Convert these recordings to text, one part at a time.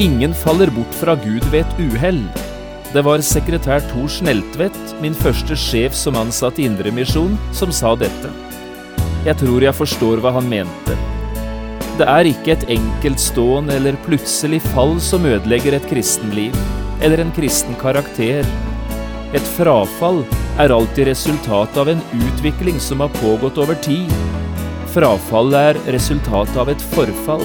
Ingen faller bort fra Gud ved et uhell. Det var sekretær Tor Sneltvedt, min første sjef som ansatt i Indremisjon, som sa dette. Jeg tror jeg forstår hva han mente. Det er ikke et enkeltstående eller plutselig fall som ødelegger et kristenliv, eller en kristen karakter. Et frafall er alltid resultatet av en utvikling som har pågått over tid. Frafallet er resultatet av et forfall.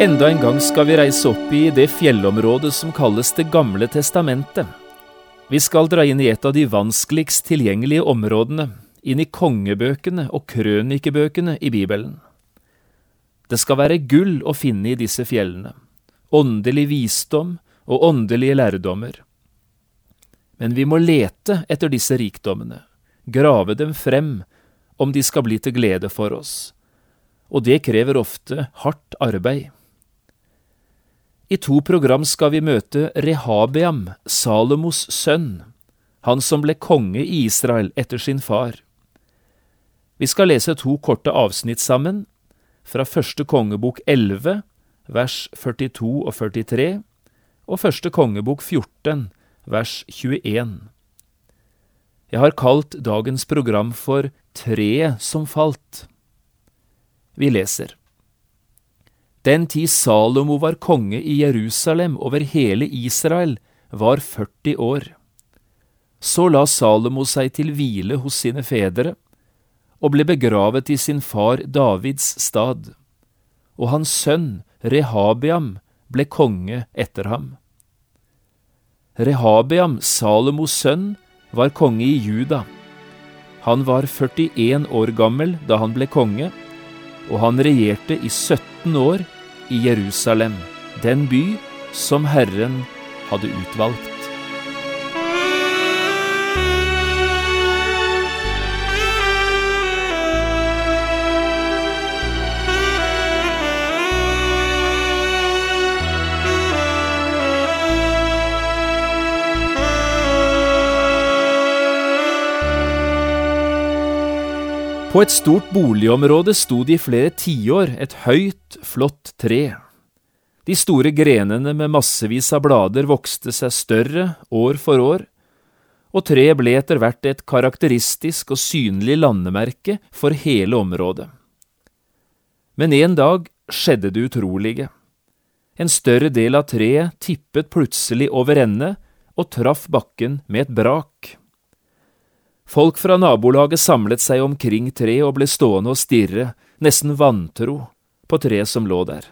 Enda en gang skal vi reise opp i det fjellområdet som kalles Det gamle testamentet. Vi skal dra inn i et av de vanskeligst tilgjengelige områdene, inn i kongebøkene og krønikebøkene i Bibelen. Det skal være gull å finne i disse fjellene, åndelig visdom og åndelige lærdommer. Men vi må lete etter disse rikdommene, grave dem frem om de skal bli til glede for oss, og det krever ofte hardt arbeid. I to program skal vi møte Rehabeam, Salomos sønn, han som ble konge i Israel etter sin far. Vi skal lese to korte avsnitt sammen, fra første kongebok 11, vers 42 og 43, og første kongebok 14, vers 21. Jeg har kalt dagens program for Treet som falt. Vi leser. Den tid Salomo var konge i Jerusalem over hele Israel, var 40 år. Så la Salomo seg til hvile hos sine fedre, og ble begravet i sin far Davids stad, og hans sønn Rehabiam ble konge etter ham. Rehabiam, Salomos sønn, var konge i Juda. Han var 41 år gammel da han ble konge, og han regjerte i 17 år i Jerusalem, den by som Herren hadde utvalgt. På et stort boligområde sto det i flere tiår et høyt, flott tre. De store grenene med massevis av blader vokste seg større år for år, og treet ble etter hvert et karakteristisk og synlig landemerke for hele området. Men en dag skjedde det utrolige. En større del av treet tippet plutselig over ende og traff bakken med et brak. Folk fra nabolaget samlet seg omkring treet og ble stående og stirre, nesten vantro, på treet som lå der.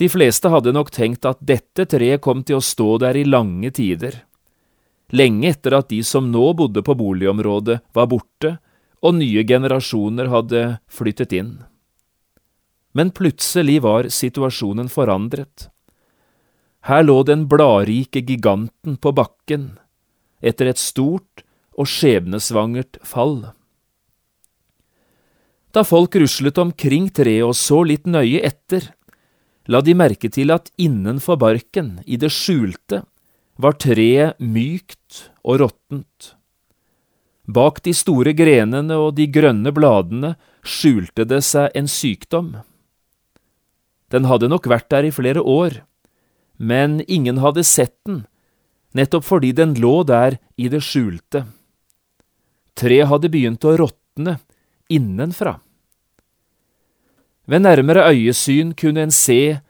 De fleste hadde nok tenkt at dette treet kom til å stå der i lange tider, lenge etter at de som nå bodde på boligområdet, var borte og nye generasjoner hadde flyttet inn. Men plutselig var situasjonen forandret. Her lå den bladrike giganten på bakken, etter et stort og skjebnesvangert fall. Da folk ruslet omkring treet og så litt nøye etter, la de merke til at innenfor barken, i det skjulte, var treet mykt og råttent. Bak de store grenene og de grønne bladene skjulte det seg en sykdom. Den hadde nok vært der i flere år, men ingen hadde sett den, nettopp fordi den lå der i det skjulte. Treet hadde begynt å råtne innenfra. Ved nærmere øyesyn kunne en se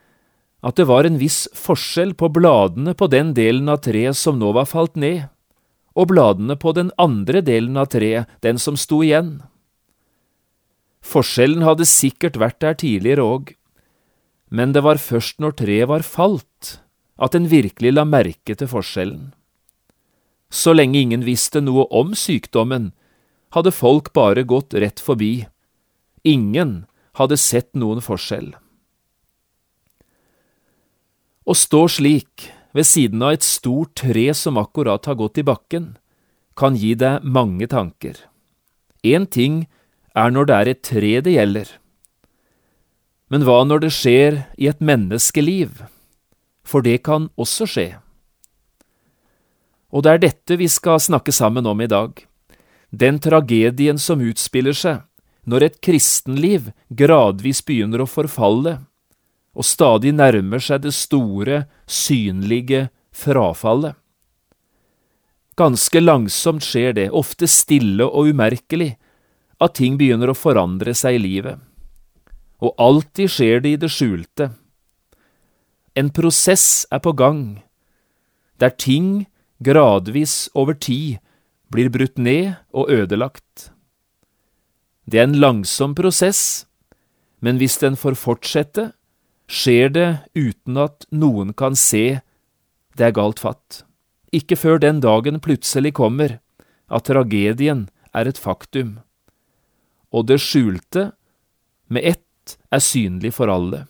at det var en viss forskjell på bladene på den delen av treet som nå var falt ned, og bladene på den andre delen av treet, den som sto igjen. Forskjellen hadde sikkert vært der tidligere òg, men det var først når treet var falt, at en virkelig la merke til forskjellen. Så lenge ingen visste noe om sykdommen, hadde folk bare gått rett forbi. Ingen hadde sett noen forskjell. Å stå slik, ved siden av et stort tre som akkurat har gått i bakken, kan gi deg mange tanker. Én ting er når det er et tre det gjelder. Men hva når det skjer i et menneskeliv? For det kan også skje. Og det er dette vi skal snakke sammen om i dag. Den tragedien som utspiller seg når et kristenliv gradvis begynner å forfalle, og stadig nærmer seg det store, synlige frafallet. Ganske langsomt skjer det, ofte stille og umerkelig, at ting begynner å forandre seg i livet. Og alltid skjer det i det skjulte. En prosess er på gang, der ting gradvis over tid blir brutt ned og ødelagt. Det er en langsom prosess, men hvis den får fortsette, skjer det uten at noen kan se det er galt fatt. Ikke før den dagen plutselig kommer at tragedien er et faktum, og det skjulte, med ett, er synlig for alle.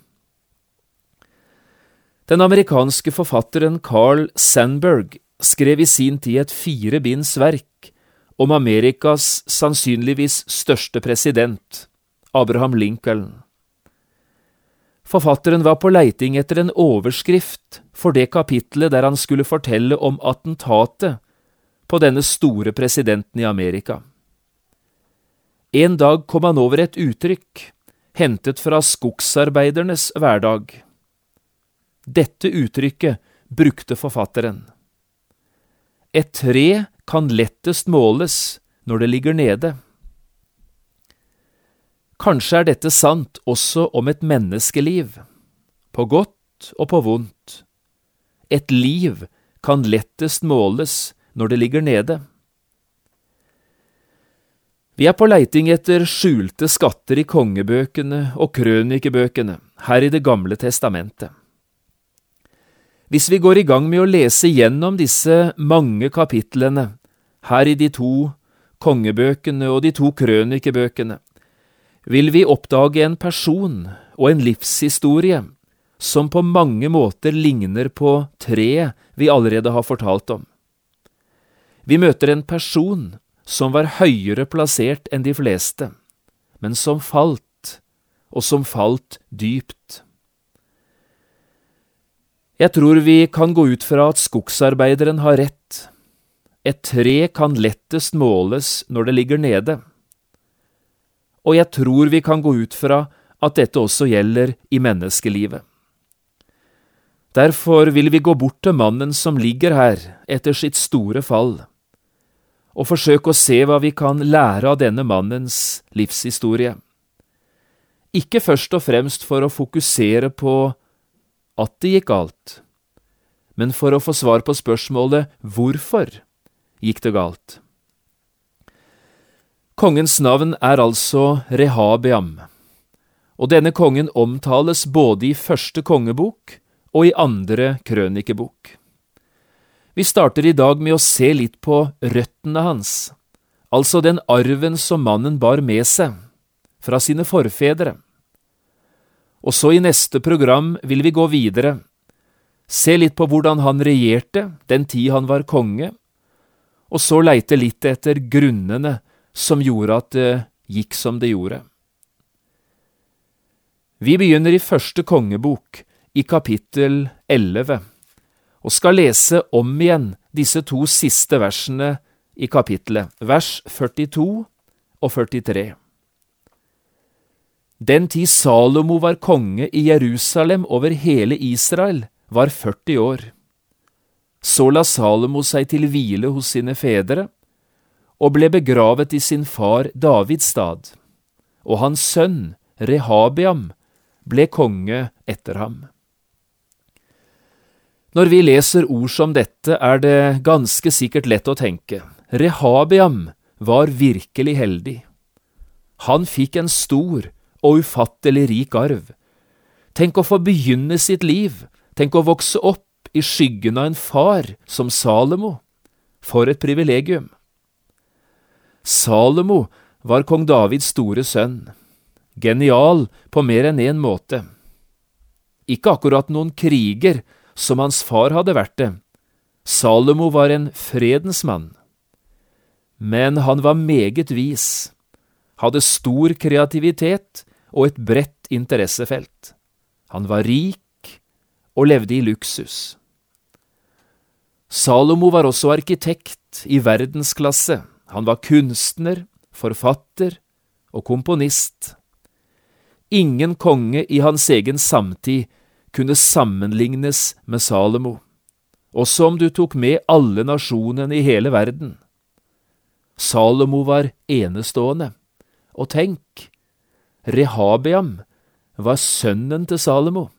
Den amerikanske forfatteren Carl Sandberg skrev i sin tid et firebinds verk om Amerikas sannsynligvis største president, Abraham Lincoln. Forfatteren var på leiting etter en overskrift for det kapitlet der han skulle fortelle om attentatet på denne store presidenten i Amerika. En dag kom han over et uttrykk, hentet fra skogsarbeidernes hverdag. Dette uttrykket brukte forfatteren. Et tre kan lettest måles når det ligger nede. Kanskje er dette sant også om et menneskeliv, på godt og på vondt. Et liv kan lettest måles når det ligger nede. Vi er på leiting etter skjulte skatter i kongebøkene og krønikebøkene, her i Det gamle testamentet. Hvis vi går i gang med å lese gjennom disse mange kapitlene, her i de to kongebøkene og de to krønikebøkene, vil vi oppdage en person og en livshistorie som på mange måter ligner på treet vi allerede har fortalt om. Vi møter en person som var høyere plassert enn de fleste, men som falt, og som falt dypt. Jeg tror vi kan gå ut fra at skogsarbeideren har rett. Et tre kan lettest måles når det ligger nede og jeg tror vi kan gå ut fra at dette også gjelder i menneskelivet. Derfor vil vi gå bort til mannen som ligger her etter sitt store fall, og forsøke å se hva vi kan lære av denne mannens livshistorie. Ikke først og fremst for å fokusere på at det gikk galt, men for å få svar på spørsmålet hvorfor gikk det galt. Kongens navn er altså Rehabeam, og denne kongen omtales både i første kongebok og i andre krønikebok. Vi starter i dag med å se litt på røttene hans, altså den arven som mannen bar med seg fra sine forfedre. Og så i neste program vil vi gå videre, se litt på hvordan han regjerte den tid han var konge, og så leite litt etter grunnene som gjorde at det gikk som det gjorde. Vi begynner i første kongebok, i kapittel 11, og skal lese om igjen disse to siste versene i kapittelet, vers 42 og 43. Den tid Salomo var konge i Jerusalem over hele Israel, var 40 år. Så la Salomo seg til hvile hos sine fedre, og ble begravet i sin far Davids stad, og hans sønn Rehabiam ble konge etter ham. Når vi leser ord som dette, er det ganske sikkert lett å tenke Rehabiam var virkelig heldig. Han fikk en stor og ufattelig rik arv. Tenk å få begynne sitt liv, tenk å vokse opp i skyggen av en far som Salomo. For et privilegium! Salomo var kong Davids store sønn, genial på mer enn én måte. Ikke akkurat noen kriger, som hans far hadde vært det. Salomo var en fredens mann. Men han var meget vis, hadde stor kreativitet og et bredt interessefelt. Han var rik og levde i luksus. Salomo var også arkitekt i verdensklasse. Han var kunstner, forfatter og komponist. Ingen konge i hans egen samtid kunne sammenlignes med Salomo, også om du tok med alle nasjonene i hele verden. Salomo var enestående, og tenk, Rehabiam var sønnen til Salomo.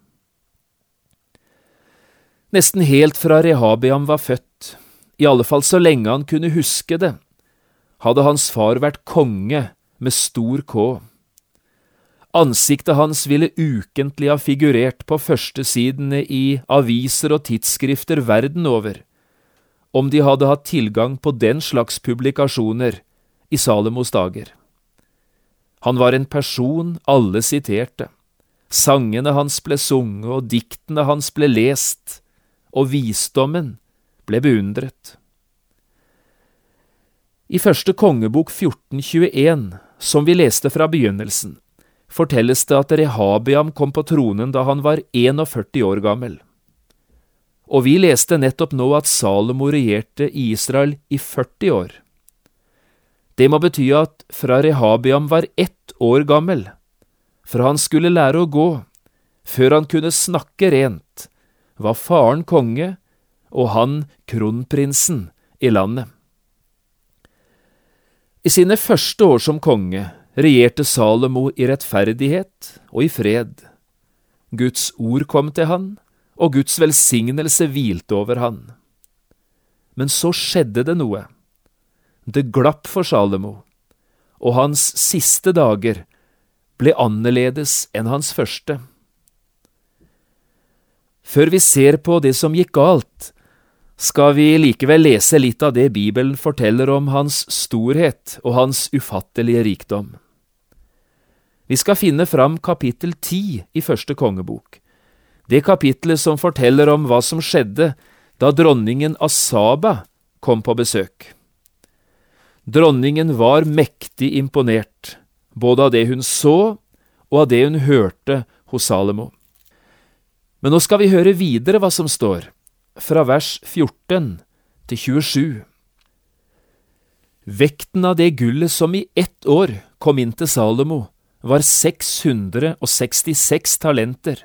Nesten helt fra Rehabiam var født, i alle fall så lenge han kunne huske det, hadde hans far vært konge med stor K. Ansiktet hans ville ukentlig ha figurert på førstesidene i aviser og tidsskrifter verden over, om de hadde hatt tilgang på den slags publikasjoner i Salomos dager. Han var en person alle siterte. Sangene hans ble sunget, og diktene hans ble lest, og visdommen ble beundret. I første kongebok 1421, som vi leste fra begynnelsen, fortelles det at Rehabiam kom på tronen da han var 41 år gammel. Og vi leste nettopp nå at Salomo regjerte i Israel i 40 år. Det må bety at fra Rehabiam var ett år gammel, fra han skulle lære å gå, før han kunne snakke rent, var faren konge og han kronprinsen i landet. I sine første år som konge regjerte Salomo i rettferdighet og i fred. Guds ord kom til han, og Guds velsignelse hvilte over han. Men så skjedde det noe. Det glapp for Salomo, og hans siste dager ble annerledes enn hans første. Før vi ser på det som gikk galt, skal vi likevel lese litt av det Bibelen forteller om hans storhet og hans ufattelige rikdom. Vi skal finne fram kapittel ti i første kongebok, det kapittelet som forteller om hva som skjedde da dronningen Asaba kom på besøk. Dronningen var mektig imponert, både av det hun så og av det hun hørte hos Salomo. Men nå skal vi høre videre hva som står fra vers 14 til 27. Vekten av det gullet som i ett år kom inn til Salomo, var 666 talenter,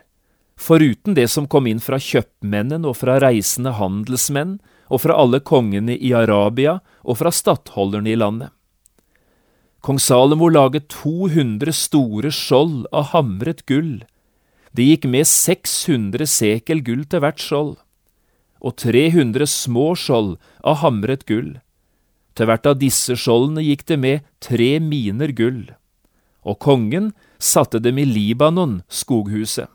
foruten det som kom inn fra kjøpmennene og fra reisende handelsmenn og fra alle kongene i Arabia og fra stattholderne i landet. Kong Salomo laget 200 store skjold av hamret gull. Det gikk med 600 sekel gull til hvert skjold og 300 små skjold av hamret gull. Til hvert av disse skjoldene gikk det med tre miner gull, og kongen satte dem i Libanon, skoghuset.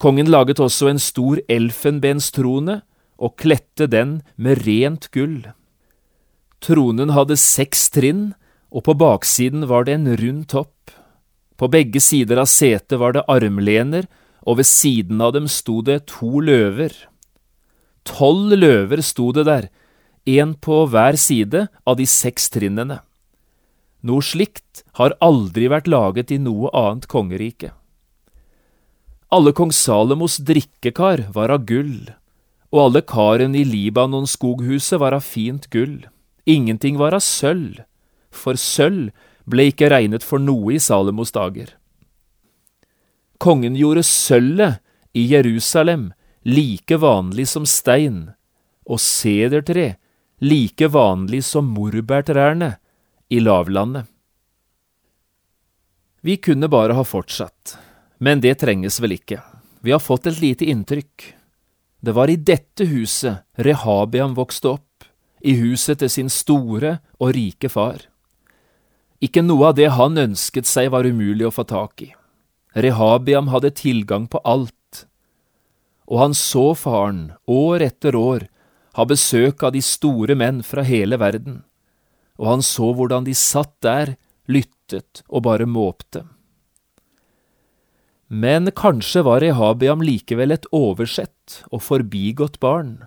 Kongen laget også en stor elfenbenstrone og kledte den med rent gull. Tronen hadde seks trinn, og på baksiden var det en rund topp. På begge sider av setet var det armlener, og ved siden av dem sto det to løver. Tolv løver sto det der, én på hver side av de seks trinnene. Noe slikt har aldri vært laget i noe annet kongerike. Alle kong Salomos drikkekar var av gull, og alle karene i Libanon-skoghuset var av fint gull. Ingenting var av sølv, for sølv ble ikke regnet for noe i Salomos dager. Kongen gjorde sølvet i Jerusalem like vanlig som stein, og sedertre like vanlig som morbærtrærne i lavlandet. Vi kunne bare ha fortsatt, men det trenges vel ikke, vi har fått et lite inntrykk. Det var i dette huset Rehabiam vokste opp, i huset til sin store og rike far. Ikke noe av det han ønsket seg var umulig å få tak i. Rehabiam hadde tilgang på alt, og han så faren, år etter år, ha besøk av de store menn fra hele verden, og han så hvordan de satt der, lyttet og bare måpte. Men kanskje var Rehabiam likevel et oversett og forbigått barn.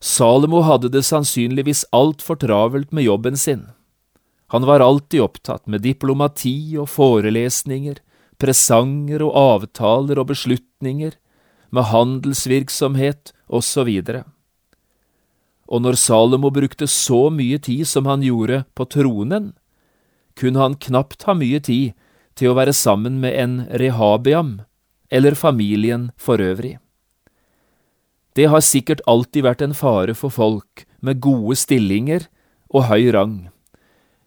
Salomo hadde det sannsynligvis altfor travelt med jobben sin. Han var alltid opptatt med diplomati og forelesninger, presanger og avtaler og beslutninger, med handelsvirksomhet osv. Og når Salomo brukte så mye tid som han gjorde på tronen, kunne han knapt ha mye tid til å være sammen med en Rehabiam eller familien for øvrig. Det har sikkert alltid vært en fare for folk med gode stillinger og høy rang,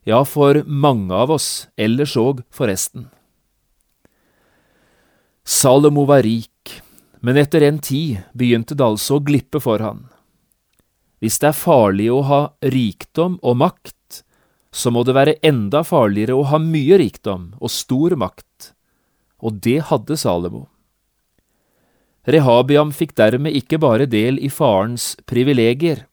ja, for mange av oss ellers òg, forresten. Salomo var rik, men etter en tid begynte det altså å glippe for han. Hvis det er farlig å ha rikdom og makt, så må det være enda farligere å ha mye rikdom og stor makt, og det hadde Salomo. Rehabiam fikk dermed ikke bare del i farens privilegier,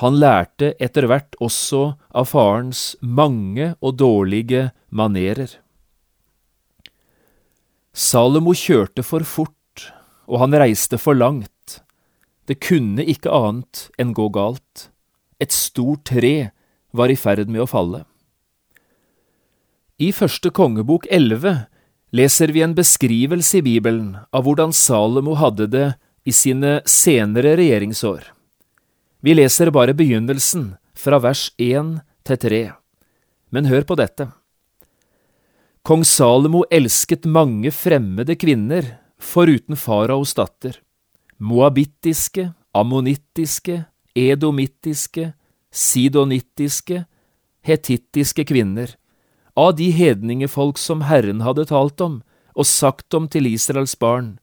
han lærte etter hvert også av farens mange og dårlige manerer. Salomo kjørte for fort, og han reiste for langt. Det kunne ikke annet enn gå galt. Et stort tre var i ferd med å falle. I første kongebok elleve leser vi en beskrivelse i Bibelen av hvordan Salomo hadde det i sine senere regjeringsår. Vi leser bare begynnelsen, fra vers én til tre. Men hør på dette. Kong Salomo elsket mange fremmede kvinner foruten faraos datter, moabittiske, ammonittiske, edomittiske, sidonittiske, hetittiske kvinner, av de hedningefolk som Herren hadde talt om og sagt om til Israels barn,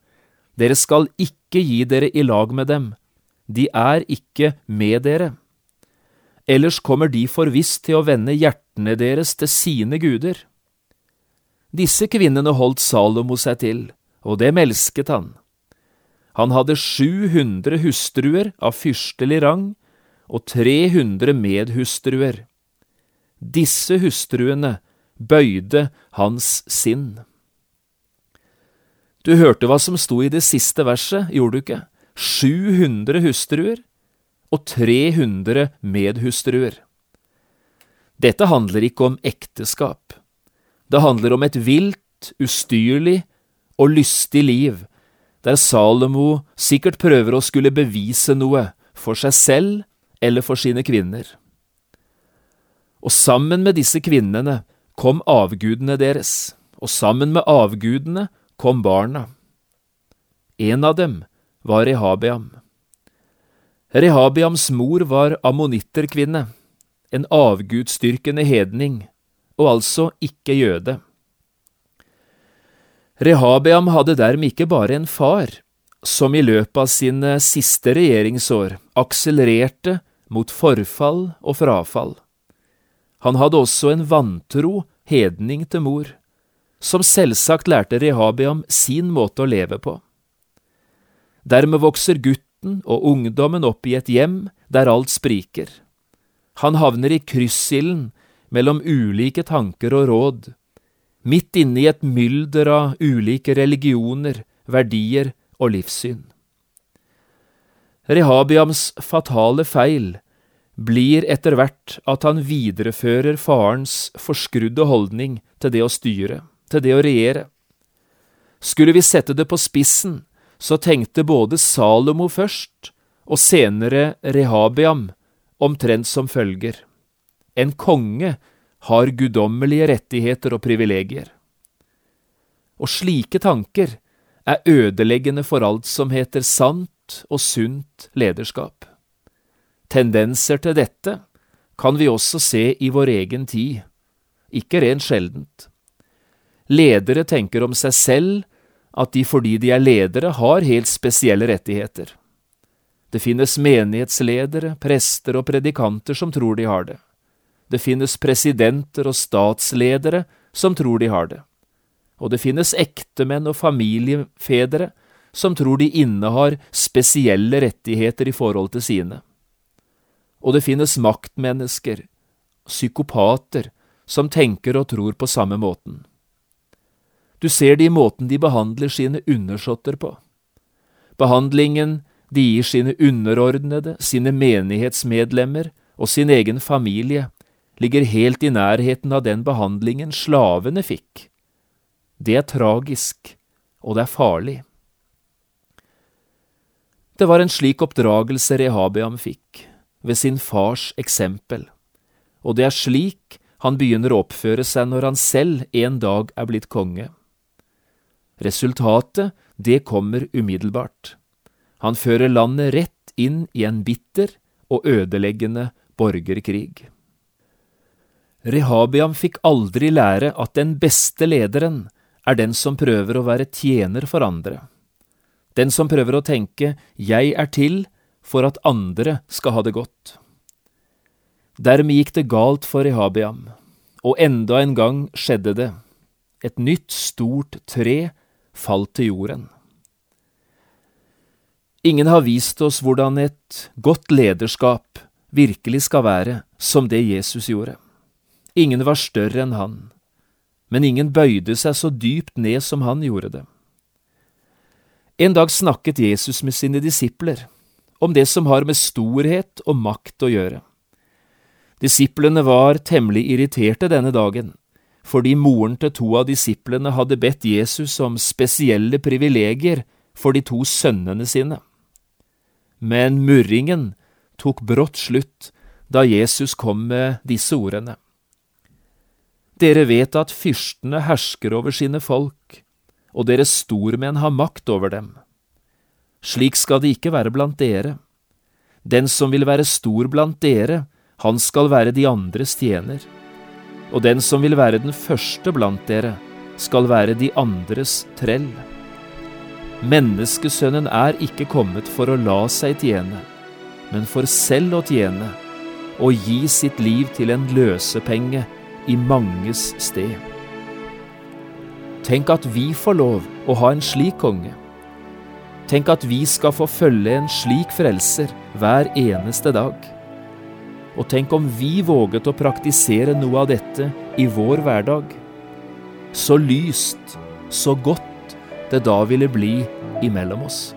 dere skal ikke gi dere i lag med dem, de er ikke med dere. Ellers kommer de for visst til å vende hjertene deres til sine guder. Disse kvinnene holdt Salomo seg til, og dem elsket han. Han hadde 700 hustruer av fyrstelig rang og 300 medhustruer. Disse hustruene bøyde hans sinn. Du hørte hva som sto i det siste verset, gjorde du ikke? 700 hustruer og 300 medhustruer. Dette handler ikke om ekteskap. Det handler om et vilt, ustyrlig og lystig liv, der Salomo sikkert prøver å skulle bevise noe for seg selv eller for sine kvinner. Og sammen med disse kvinnene kom avgudene deres, og sammen med avgudene kom barna. En av dem var Rehabiam. Rehabiams mor var ammonitterkvinne, en avgudsdyrkende hedning, og altså ikke jøde. Rehabiam hadde dermed ikke bare en far, som i løpet av sine siste regjeringsår akselererte mot forfall og frafall. Han hadde også en vantro hedning til mor, som selvsagt lærte Rehabiam sin måte å leve på. Dermed vokser gutten og ungdommen opp i et hjem der alt spriker. Han havner i kryssilden mellom ulike tanker og råd, midt inne i et mylder av ulike religioner, verdier og livssyn. Rehabiams fatale feil blir etter hvert at han viderefører farens forskrudde holdning til det å styre, til det å regjere. Skulle vi sette det på spissen, så tenkte både Salomo først og senere Rehabiam omtrent som følger. En konge har guddommelige rettigheter og privilegier. Og slike tanker er ødeleggende for alt som heter sant og sunt lederskap. Tendenser til dette kan vi også se i vår egen tid, ikke rent sjeldent. Ledere tenker om seg selv at de fordi de er ledere har helt spesielle rettigheter. Det finnes menighetsledere, prester og predikanter som tror de har det. det finnes presidenter og statsledere som tror de har det, og det finnes ektemenn og familiefedre som tror de innehar spesielle rettigheter i forhold til sine. Og det finnes maktmennesker, psykopater, som tenker og tror på samme måten. Du ser det i måten de behandler sine undersåtter på. Behandlingen de gir sine underordnede, sine menighetsmedlemmer og sin egen familie, ligger helt i nærheten av den behandlingen slavene fikk. Det er tragisk, og det er farlig. Det var en slik oppdragelse Rehabiam fikk, ved sin fars eksempel, og det er slik han begynner å oppføre seg når han selv en dag er blitt konge. Resultatet, det kommer umiddelbart. Han fører landet rett inn i en bitter og ødeleggende borgerkrig. Rehabiam fikk aldri lære at den beste lederen er den som prøver å være tjener for andre, den som prøver å tenke jeg er til for at andre skal ha det godt. Dermed gikk det galt for Rehabiam, og enda en gang skjedde det. Et nytt, stort tre falt til jorden. Ingen har vist oss hvordan et godt lederskap virkelig skal være som det Jesus gjorde. Ingen var større enn han, men ingen bøyde seg så dypt ned som han gjorde det. En dag snakket Jesus med sine disipler om det som har med storhet og makt å gjøre. Disiplene var temmelig irriterte denne dagen, fordi moren til to av disiplene hadde bedt Jesus om spesielle privilegier for de to sønnene sine. Men murringen tok brått slutt da Jesus kom med disse ordene. Dere vet at fyrstene hersker over sine folk, og deres stormenn har makt over dem. Slik skal det ikke være blant dere. Den som vil være stor blant dere, han skal være de andres tjener. Og den som vil være den første blant dere, skal være de andres trell. Menneskesønnen er ikke kommet for å la seg tjene, men for selv å tjene, og gi sitt liv til en løsepenge i manges sted. Tenk at vi får lov å ha en slik konge. Tenk at vi skal få følge en slik frelser hver eneste dag. Og tenk om vi våget å praktisere noe av dette i vår hverdag. Så lyst, så godt det da ville bli imellom oss.